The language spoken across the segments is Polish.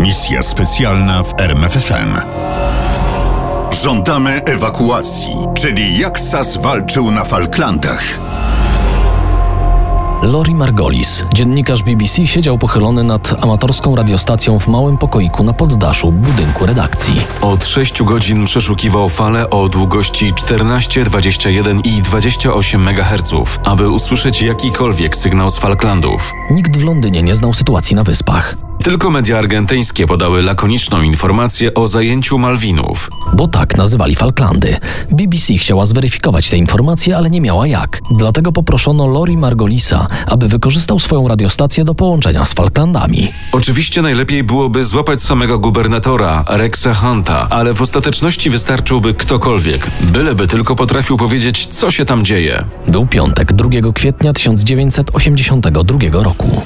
Misja specjalna w RMFFM. Żądamy ewakuacji, czyli jak SAS walczył na Falklandach. Lori Margolis, dziennikarz BBC, siedział pochylony nad amatorską radiostacją w małym pokoiku na poddaszu budynku redakcji. Od 6 godzin przeszukiwał fale o długości 14, 21 i 28 MHz, aby usłyszeć jakikolwiek sygnał z Falklandów. Nikt w Londynie nie znał sytuacji na wyspach. Tylko media argentyńskie podały lakoniczną informację o zajęciu Malwinów. Bo tak nazywali Falklandy. BBC chciała zweryfikować te informacje, ale nie miała jak. Dlatego poproszono Lori Margolisa, aby wykorzystał swoją radiostację do połączenia z Falklandami. Oczywiście najlepiej byłoby złapać samego gubernatora, Rexa Hunta, ale w ostateczności wystarczyłby ktokolwiek, byleby tylko potrafił powiedzieć, co się tam dzieje. Był piątek, 2 kwietnia 1982 roku.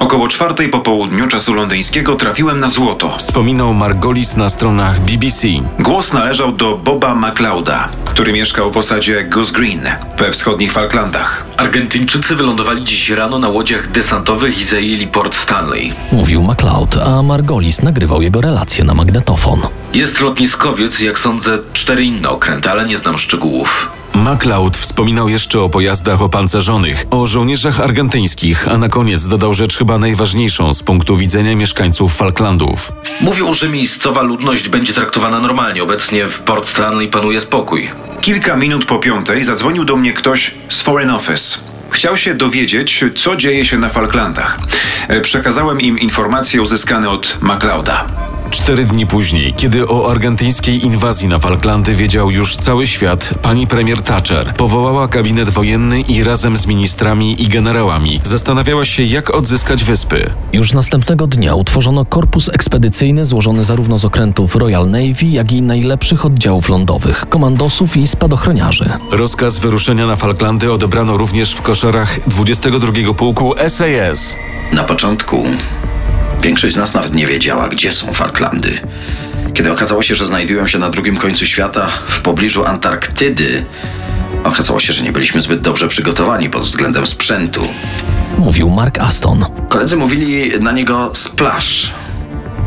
Około czwartej po południu czasu londyńskiego trafiłem na złoto. Wspominał Margolis na stronach BBC. Głos należał do Boba McLeoda, który mieszkał w osadzie Goose Green we wschodnich Falklandach. Argentyńczycy wylądowali dziś rano na łodziach desantowych i zajęli Port Stanley. Mówił MacLeod, a Margolis nagrywał jego relacje na magnetofon. Jest lotniskowiec, jak sądzę, cztery inne okręty, ale nie znam szczegółów. MacLeod wspominał jeszcze o pojazdach opancerzonych, o żołnierzach argentyńskich, a na koniec dodał rzecz chyba najważniejszą z punktu widzenia mieszkańców Falklandów. Mówią, że miejscowa ludność będzie traktowana normalnie. Obecnie w Port Stanley panuje spokój. Kilka minut po piątej zadzwonił do mnie ktoś z Foreign Office. Chciał się dowiedzieć, co dzieje się na Falklandach. E, Przekazałem im informacje uzyskane od McLeoda. Cztery dni później, kiedy o argentyńskiej inwazji na Falklandy wiedział już cały świat, pani premier Thatcher powołała gabinet wojenny i razem z ministrami i generałami zastanawiała się, jak odzyskać wyspy. Już następnego dnia utworzono korpus ekspedycyjny złożony zarówno z okrętów Royal Navy, jak i najlepszych oddziałów lądowych, komandosów i spadochroniarzy. Rozkaz wyruszenia na Falklandy odebrano również w koszarach 22 Pułku SAS. Na początku większość z nas nawet nie wiedziała, gdzie są Falklandy. Kiedy okazało się, że znajdują się na drugim końcu świata, w pobliżu Antarktydy, okazało się, że nie byliśmy zbyt dobrze przygotowani pod względem sprzętu. Mówił Mark Aston. Koledzy mówili na niego Splash.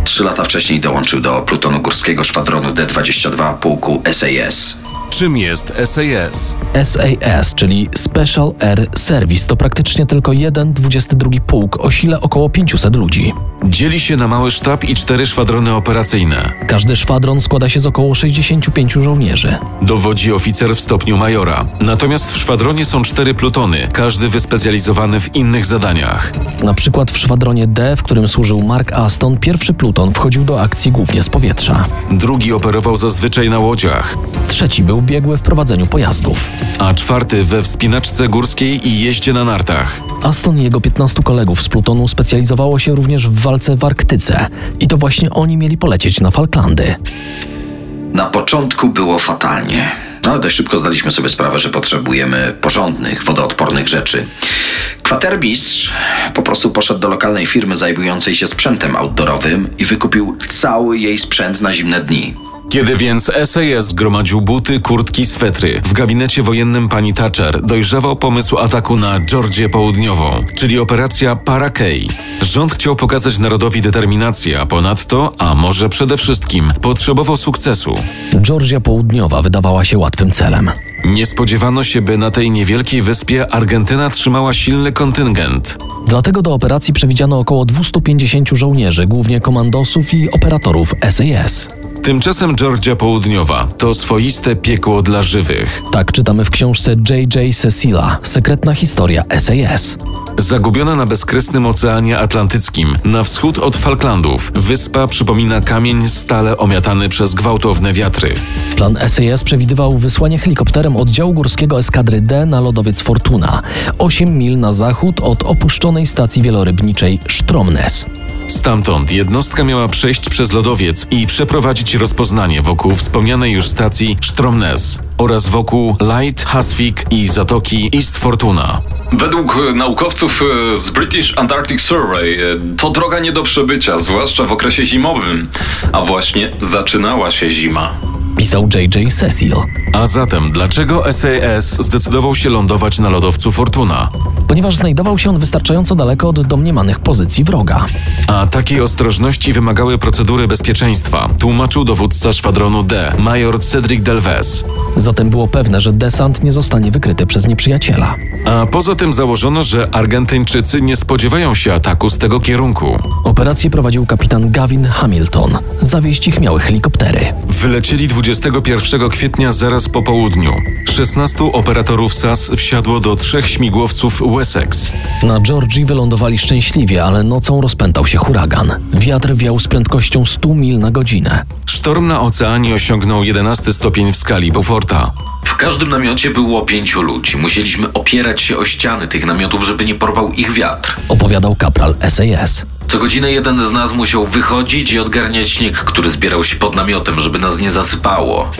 Trzy lata wcześniej dołączył do plutonu górskiego szwadronu D-22 pułku SAS. Czym jest SAS? SAS, czyli Special Air Service, to praktycznie tylko jeden 22 pułk o sile około 500 ludzi. Dzieli się na mały sztab i cztery szwadrony operacyjne. Każdy szwadron składa się z około 65 żołnierzy. Dowodzi oficer w stopniu majora. Natomiast w szwadronie są cztery plutony, każdy wyspecjalizowany w innych zadaniach. Na przykład w szwadronie D, w którym służył Mark Aston, pierwszy pluton wchodził do akcji głównie z powietrza. Drugi operował zazwyczaj na łodziach, Trzeci był biegły w prowadzeniu pojazdów. a czwarty we wspinaczce górskiej i jeździe na nartach. Aston i jego 15 kolegów z plutonu specjalizowało się również w walce w Arktyce. I to właśnie oni mieli polecieć na Falklandy. Na początku było fatalnie, no ale dość szybko zdaliśmy sobie sprawę, że potrzebujemy porządnych, wodoodpornych rzeczy. Kwatermistrz po prostu poszedł do lokalnej firmy zajmującej się sprzętem outdoorowym i wykupił cały jej sprzęt na zimne dni. Kiedy więc SAS gromadził buty, kurtki, swetry, w gabinecie wojennym pani Thatcher dojrzewał pomysł ataku na Georgię Południową, czyli operacja Parakei. Rząd chciał pokazać narodowi determinację, a ponadto, a może przede wszystkim, potrzebował sukcesu. Georgia Południowa wydawała się łatwym celem. Nie spodziewano się, by na tej niewielkiej wyspie Argentyna trzymała silny kontyngent. Dlatego do operacji przewidziano około 250 żołnierzy, głównie komandosów i operatorów SAS. Tymczasem Georgia Południowa to swoiste piekło dla żywych. Tak czytamy w książce J.J. Cecila Sekretna historia SAS. Zagubiona na bezkresnym Oceanie Atlantyckim, na wschód od Falklandów, wyspa przypomina kamień stale omiatany przez gwałtowne wiatry. Plan SAS przewidywał wysłanie helikopterem oddziału górskiego eskadry D na lodowiec Fortuna, 8 mil na zachód od opuszczonej stacji wielorybniczej Stromness. Stamtąd jednostka miała przejść przez lodowiec i przeprowadzić rozpoznanie wokół wspomnianej już stacji Stromness oraz wokół Light, Hasvik i zatoki East Fortuna. Według naukowców e, z British Antarctic Survey e, to droga nie do przebycia, zwłaszcza w okresie zimowym. A właśnie zaczynała się zima. Pisał JJ Cecil. A zatem dlaczego SAS zdecydował się lądować na lodowcu Fortuna? Ponieważ znajdował się on wystarczająco daleko od domniemanych pozycji wroga. A takiej ostrożności wymagały procedury bezpieczeństwa, tłumaczył dowódca szwadronu D, major Cedric Delves. Zatem było pewne, że desant nie zostanie wykryty przez nieprzyjaciela. A poza tym założono, że Argentyńczycy nie spodziewają się ataku z tego kierunku. Operację prowadził kapitan Gavin Hamilton. Zawieźć ich miały helikoptery. Wylecieli 21 kwietnia zaraz po południu. 16 operatorów SAS wsiadło do trzech śmigłowców Wessex. Na Georgii wylądowali szczęśliwie, ale nocą rozpętał się huragan. Wiatr wiał z prędkością 100 mil na godzinę. Sztorm na oceanie osiągnął 11 stopień w skali Beauforta. W każdym namiocie było pięciu ludzi. Musieliśmy opierać się o ściany tych namiotów, żeby nie porwał ich wiatr. Opowiadał kapral SAS. Co godzinę jeden z nas musiał wychodzić i odgarniać śnieg, który zbierał się pod namiotem, żeby nas nie zasypało.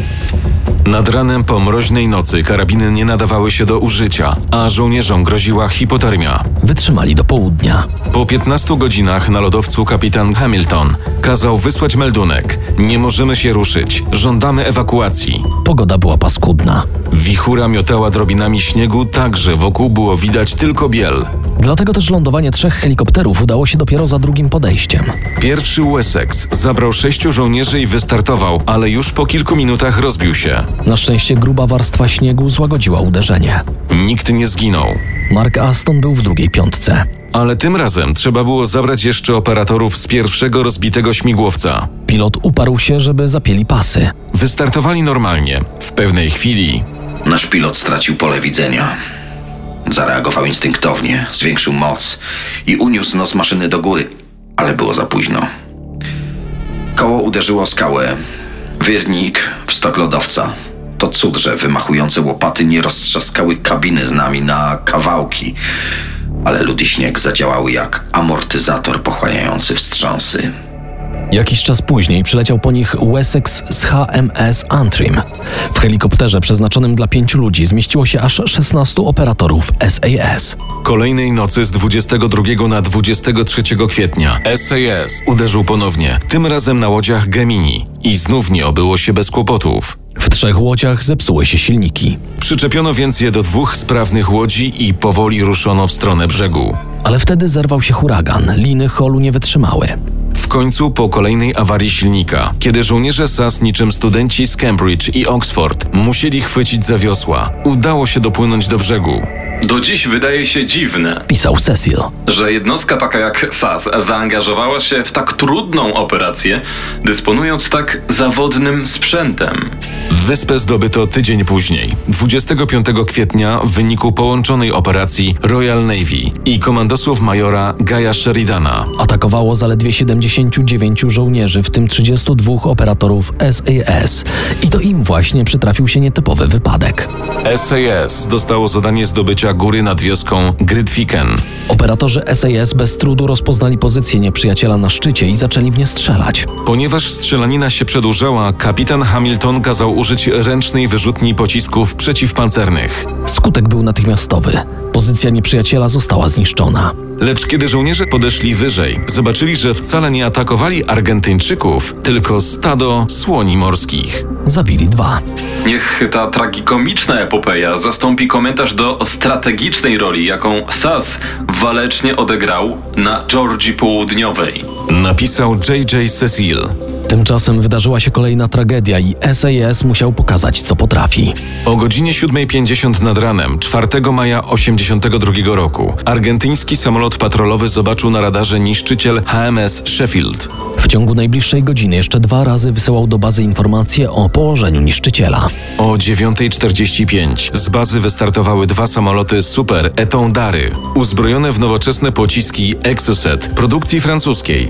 Nad ranem po mroźnej nocy karabiny nie nadawały się do użycia, a żołnierzom groziła hipotermia. Wytrzymali do południa. Po 15 godzinach na lodowcu kapitan Hamilton kazał wysłać meldunek. Nie możemy się ruszyć, żądamy ewakuacji. Pogoda była paskudna. Wichura miotała drobinami śniegu tak, że wokół było widać tylko biel. Dlatego też lądowanie trzech helikopterów udało się dopiero za drugim podejściem. Pierwszy Wessex zabrał sześciu żołnierzy i wystartował, ale już po kilku minutach rozbił się. Na szczęście gruba warstwa śniegu złagodziła uderzenie. Nikt nie zginął. Mark Aston był w drugiej piątce. Ale tym razem trzeba było zabrać jeszcze operatorów z pierwszego rozbitego śmigłowca. Pilot uparł się, żeby zapięli pasy. Wystartowali normalnie. W pewnej chwili Nasz pilot stracił pole widzenia. Zareagował instynktownie, zwiększył moc i uniósł nos maszyny do góry, ale było za późno. Koło uderzyło o skałę. Wyrnik w stok lodowca. To cud, że wymachujące łopaty nie roztrzaskały kabiny z nami na kawałki, ale lód i śnieg zadziałały jak amortyzator pochłaniający wstrząsy. Jakiś czas później przyleciał po nich Wessex z HMS Antrim. W helikopterze przeznaczonym dla pięciu ludzi zmieściło się aż 16 operatorów SAS. kolejnej nocy z 22 na 23 kwietnia SAS uderzył ponownie, tym razem na łodziach Gemini i znów nie obyło się bez kłopotów. W trzech łodziach zepsuły się silniki. Przyczepiono więc je do dwóch sprawnych łodzi i powoli ruszono w stronę brzegu. Ale wtedy zerwał się huragan, liny holu nie wytrzymały. Końcu po kolejnej awarii silnika, kiedy żołnierze SAS niczym studenci z Cambridge i Oxford musieli chwycić za wiosła, udało się dopłynąć do brzegu. Do dziś wydaje się dziwne, Pisał Cecil. że jednostka taka jak SAS zaangażowała się w tak trudną operację, dysponując tak zawodnym sprzętem. Wyspę zdobyto tydzień później, 25 kwietnia w wyniku połączonej operacji Royal Navy i komandosów majora Gaja Sheridana. Atakowało zaledwie 79 żołnierzy, w tym 32 operatorów SAS. I to im właśnie przytrafił się nietypowy wypadek. SAS dostało zadanie zdobycia góry nad wioską Grydviken. Operatorzy SAS bez trudu rozpoznali pozycję nieprzyjaciela na szczycie i zaczęli w nie strzelać. Ponieważ strzelanina się przedłużała, kapitan Hamilton kazał użyć ręcznej wyrzutni pocisków przeciwpancernych. Skutek był natychmiastowy. Pozycja nieprzyjaciela została zniszczona. Lecz kiedy żołnierze podeszli wyżej, zobaczyli, że wcale nie atakowali Argentyńczyków, tylko stado słoni morskich. Zabili dwa. Niech ta tragikomiczna epopeja zastąpi komentarz do strategicznej roli, jaką SAS walecznie odegrał na Georgii Południowej. Napisał J.J. Cecil. Tymczasem wydarzyła się kolejna tragedia i SAS musiał pokazać, co potrafi. O godzinie 7.50 nad ranem 4 maja 82 roku argentyński samolot patrolowy zobaczył na radarze niszczyciel HMS Sheffield. W ciągu najbliższej godziny jeszcze dwa razy wysyłał do bazy informacje o położeniu niszczyciela. O 9.45 z bazy wystartowały dwa samoloty Super Etondary, uzbrojone w nowoczesne pociski Exocet produkcji francuskiej.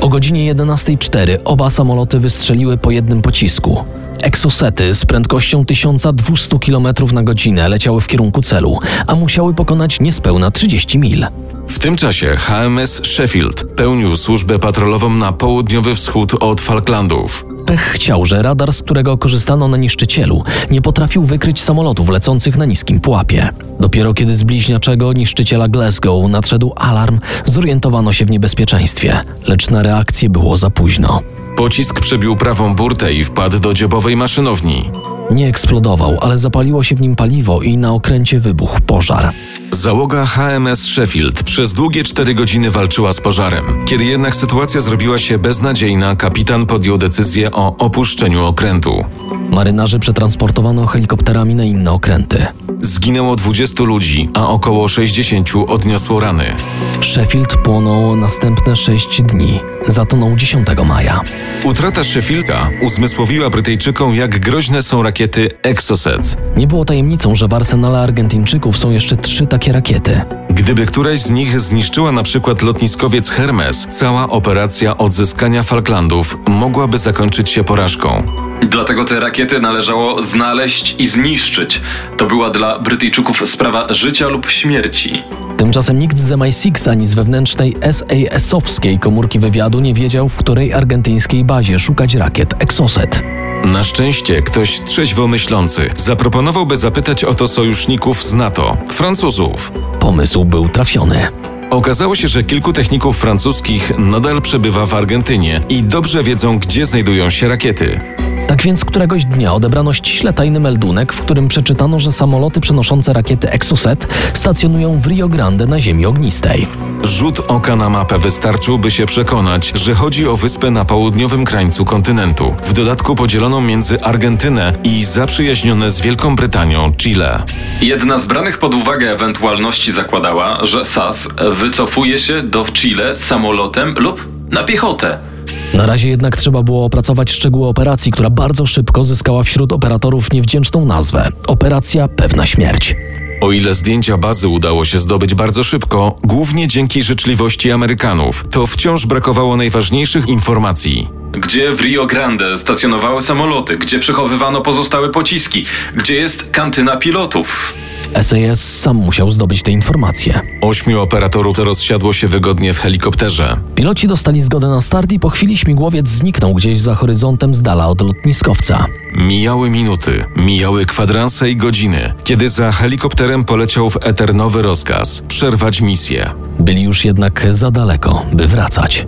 O godzinie 11.04 oba samoloty wystrzeliły po jednym pocisku. Exosety z prędkością 1200 km na godzinę leciały w kierunku celu, a musiały pokonać niespełna 30 mil. W tym czasie HMS Sheffield pełnił służbę patrolową na południowy wschód od Falklandów. Pech chciał, że radar, z którego korzystano na niszczycielu, nie potrafił wykryć samolotów lecących na niskim pułapie. Dopiero kiedy z bliźniaczego niszczyciela Glasgow nadszedł alarm, zorientowano się w niebezpieczeństwie, lecz na reakcję było za późno. Pocisk przebił prawą burtę i wpadł do dziobowej maszynowni. Nie eksplodował, ale zapaliło się w nim paliwo i na okręcie wybuchł pożar. Załoga HMS Sheffield przez długie cztery godziny walczyła z pożarem. Kiedy jednak sytuacja zrobiła się beznadziejna, kapitan podjął decyzję o opuszczeniu okrętu. Marynarzy przetransportowano helikopterami na inne okręty. Zginęło 20 ludzi, a około 60 odniosło rany. Sheffield płonął następne sześć dni. Zatonął 10 maja. Utrata Sheffielda uzmysłowiła Brytyjczykom, jak groźne są rakiety Exocet. Nie było tajemnicą, że w arsenale Argentyńczyków są jeszcze trzy takie rakiety. Gdyby któraś z nich zniszczyła na przykład lotniskowiec Hermes, cała operacja odzyskania Falklandów mogłaby zakończyć się porażką. Dlatego te rakiety należało znaleźć i zniszczyć. To była dla Brytyjczyków sprawa życia lub śmierci. Tymczasem nikt z MI6 ani z wewnętrznej SAS-owskiej komórki wywiadu nie wiedział, w której argentyńskiej bazie szukać rakiet Exocet. Na szczęście ktoś trzeźwo myślący zaproponowałby zapytać o to sojuszników z NATO, Francuzów. Pomysł był trafiony. Okazało się, że kilku techników francuskich nadal przebywa w Argentynie i dobrze wiedzą, gdzie znajdują się rakiety. Tak więc któregoś dnia odebrano ściśle tajny meldunek, w którym przeczytano, że samoloty przenoszące rakiety Exocet stacjonują w Rio Grande na ziemi ognistej. Rzut oka na mapę wystarczył, by się przekonać, że chodzi o wyspę na południowym krańcu kontynentu, w dodatku podzieloną między Argentynę i zaprzyjaźnione z Wielką Brytanią Chile. Jedna z branych pod uwagę ewentualności zakładała, że SAS wycofuje się do Chile samolotem lub na piechotę. Na razie jednak trzeba było opracować szczegóły operacji, która bardzo szybko zyskała wśród operatorów niewdzięczną nazwę Operacja Pewna Śmierć. O ile zdjęcia bazy udało się zdobyć bardzo szybko, głównie dzięki życzliwości Amerykanów, to wciąż brakowało najważniejszych informacji. Gdzie w Rio Grande stacjonowały samoloty, gdzie przechowywano pozostałe pociski, gdzie jest kantyna pilotów. SAS sam musiał zdobyć te informacje. Ośmiu operatorów rozsiadło się wygodnie w helikopterze. Piloci dostali zgodę na start i po chwili śmigłowiec zniknął gdzieś za horyzontem z dala od lotniskowca. Mijały minuty, mijały kwadranse i godziny, kiedy za helikopterem poleciał w eter nowy rozkaz przerwać misję. Byli już jednak za daleko, by wracać.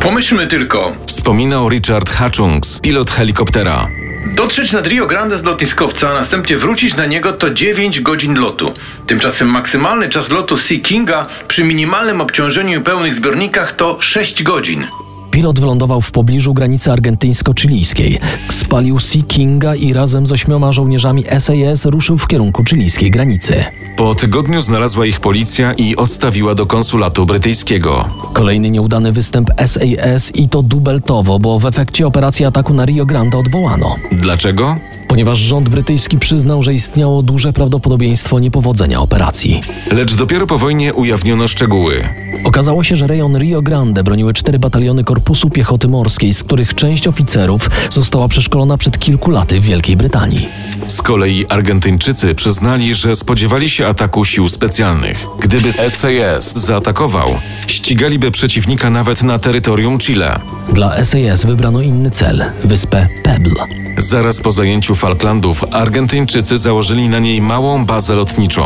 Pomyślmy tylko, Wspominał Richard Hutchings, pilot helikoptera. Dotrzeć nad Rio Grande z lotniskowca, a następnie wrócić na niego to 9 godzin lotu. Tymczasem maksymalny czas lotu Sea Kinga przy minimalnym obciążeniu i pełnych zbiornikach to 6 godzin. Pilot wylądował w pobliżu granicy argentyńsko-chilijskiej. Spalił Sea Kinga i razem z ośmioma żołnierzami SAS ruszył w kierunku chilijskiej granicy. Po tygodniu znalazła ich policja i odstawiła do konsulatu brytyjskiego. Kolejny nieudany występ SAS i to dubeltowo, bo w efekcie operacji ataku na Rio Grande odwołano. Dlaczego? Ponieważ rząd brytyjski przyznał, że istniało duże prawdopodobieństwo niepowodzenia operacji. Lecz dopiero po wojnie ujawniono szczegóły. Okazało się, że rejon Rio Grande broniły cztery bataliony Korpusu Piechoty Morskiej, z których część oficerów została przeszkolona przed kilku laty w Wielkiej Brytanii. Z kolei Argentyńczycy przyznali, że spodziewali się ataku sił specjalnych. Gdyby SAS zaatakował, ścigaliby przeciwnika nawet na terytorium Chile. Dla SAS wybrano inny cel wyspę Pebble. Zaraz po zajęciu Falklandów Argentyńczycy założyli na niej małą bazę lotniczą.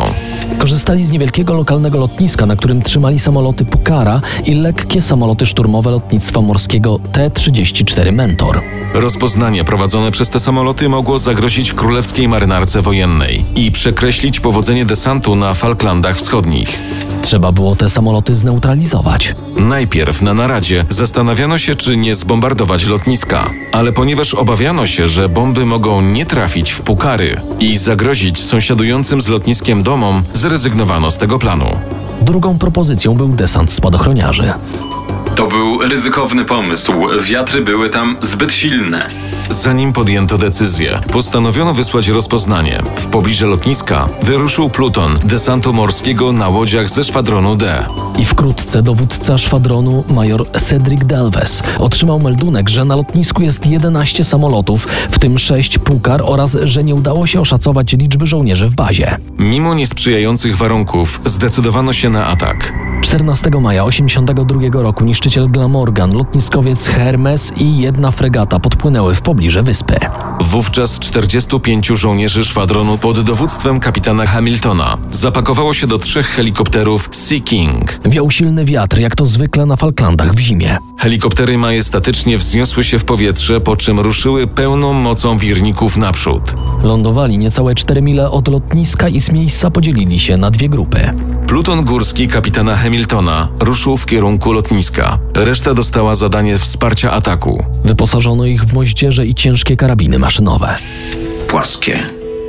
Korzystali z niewielkiego lokalnego lotniska, na którym trzymali samoloty Pukara i lekkie samoloty szturmowe lotnictwa morskiego T-34 Mentor. Rozpoznanie prowadzone przez te samoloty mogło zagrozić królewskiej marynarce wojennej i przekreślić powodzenie desantu na Falklandach Wschodnich. Trzeba było te samoloty zneutralizować. Najpierw na naradzie zastanawiano się, czy nie zbombardować lotniska, ale ponieważ obawiano się, że bomby mogą nie trafić w Pukary i zagrozić sąsiadującym z lotniskiem domom, zrezygnowano z tego planu. Drugą propozycją był desant spadochroniarzy. To był ryzykowny pomysł. Wiatry były tam zbyt silne. Zanim podjęto decyzję, postanowiono wysłać rozpoznanie. W pobliże lotniska wyruszył pluton desantu morskiego na łodziach ze szwadronu D. I wkrótce dowódca szwadronu major Cedric Delves otrzymał meldunek, że na lotnisku jest 11 samolotów, w tym 6 Pukar oraz że nie udało się oszacować liczby żołnierzy w bazie. Mimo niesprzyjających warunków zdecydowano się na atak. 14 maja 1982 roku niszczyciel Glamorgan, lotniskowiec Hermes i jedna fregata podpłynęły w pobliże wyspy. Wówczas 45 żołnierzy szwadronu pod dowództwem kapitana Hamiltona zapakowało się do trzech helikopterów Sea King. Wiał silny wiatr, jak to zwykle na Falklandach w zimie. Helikoptery majestatycznie wzniosły się w powietrze, po czym ruszyły pełną mocą wirników naprzód. Lądowali niecałe 4 mile od lotniska i z miejsca podzielili się na dwie grupy. Pluton górski kapitana Hamiltona ruszył w kierunku lotniska. Reszta dostała zadanie wsparcia ataku. Wyposażono ich w moździerze i ciężkie karabiny maszynowe. Płaskie,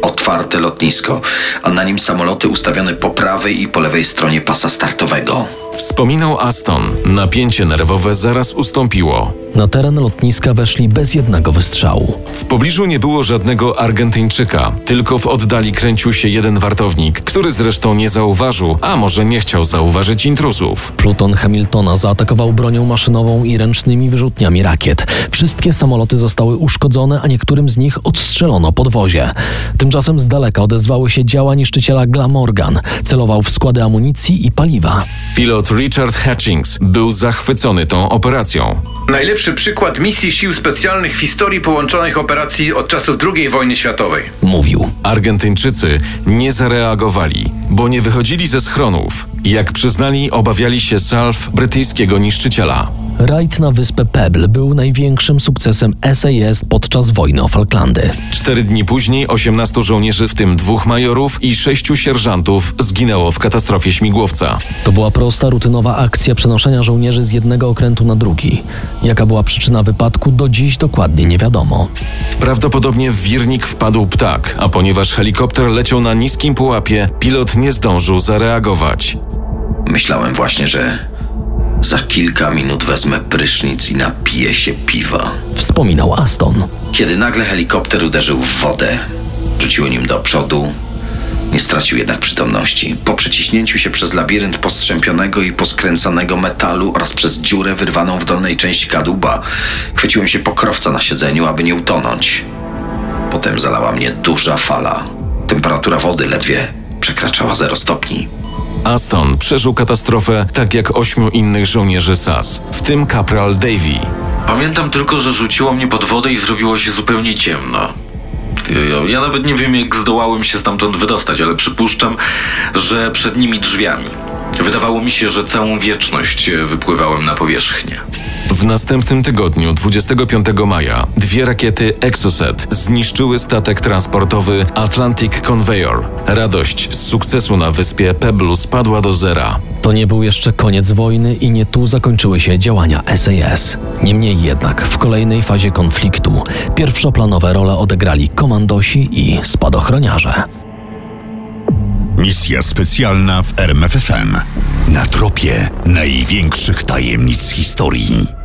otwarte lotnisko, a na nim samoloty ustawione po prawej i po lewej stronie pasa startowego. Wspominał Aston. Napięcie nerwowe zaraz ustąpiło. Na teren lotniska weszli bez jednego wystrzału. W pobliżu nie było żadnego Argentyńczyka, tylko w oddali kręcił się jeden wartownik, który zresztą nie zauważył, a może nie chciał zauważyć intruzów. Pluton Hamiltona zaatakował bronią maszynową i ręcznymi wyrzutniami rakiet. Wszystkie samoloty zostały uszkodzone, a niektórym z nich odstrzelono podwozie. Tymczasem z daleka odezwały się działa niszczyciela Glamorgan. Celował w składy amunicji i paliwa. Pilot Richard Hatchings był zachwycony tą operacją. Najlepszy przykład misji sił specjalnych w historii połączonych operacji od czasów II wojny światowej. Mówił. Argentyńczycy nie zareagowali, bo nie wychodzili ze schronów. Jak przyznali, obawiali się salw brytyjskiego niszczyciela. Rajd na wyspę Pebble był największym sukcesem SAS podczas wojny o Falklandy. Cztery dni później 18 żołnierzy, w tym dwóch majorów i sześciu sierżantów, zginęło w katastrofie śmigłowca. To była prosta, rutynowa akcja przenoszenia żołnierzy z jednego okrętu na drugi. Jaka była przyczyna wypadku, do dziś dokładnie nie wiadomo. Prawdopodobnie w wirnik wpadł ptak, a ponieważ helikopter leciał na niskim pułapie, pilot nie zdążył zareagować. Myślałem właśnie, że za kilka minut wezmę prysznic i napiję się piwa. Wspominał Aston. Kiedy nagle helikopter uderzył w wodę, rzuciło nim do przodu, nie stracił jednak przytomności. Po przeciśnięciu się przez labirynt postrzępionego i poskręcanego metalu oraz przez dziurę wyrwaną w dolnej części kadłuba, chwyciłem się pokrowca na siedzeniu, aby nie utonąć. Potem zalała mnie duża fala. Temperatura wody ledwie przekraczała 0 stopni. Aston przeżył katastrofę tak jak ośmiu innych żołnierzy SAS, w tym kapral Davy. Pamiętam tylko, że rzuciło mnie pod wodę i zrobiło się zupełnie ciemno. Ja- nawet nie wiem, jak zdołałem się stamtąd wydostać, ale przypuszczam, że przed nimi drzwiami. Wydawało mi się, że całą wieczność e, wypływałem na powierzchnię. W następnym tygodniu, 25 maja, dwie rakiety Exocet zniszczyły statek transportowy Atlantic Conveyor. Radość z sukcesu na wyspie Pebble spadła do zera. To nie był jeszcze koniec wojny i nie tu zakończyły się działania SAS. Niemniej jednak w kolejnej fazie konfliktu pierwszoplanowe role odegrali komandosi i spadochroniarze. Misja specjalna w RMFFM. Na tropie największych tajemnic historii.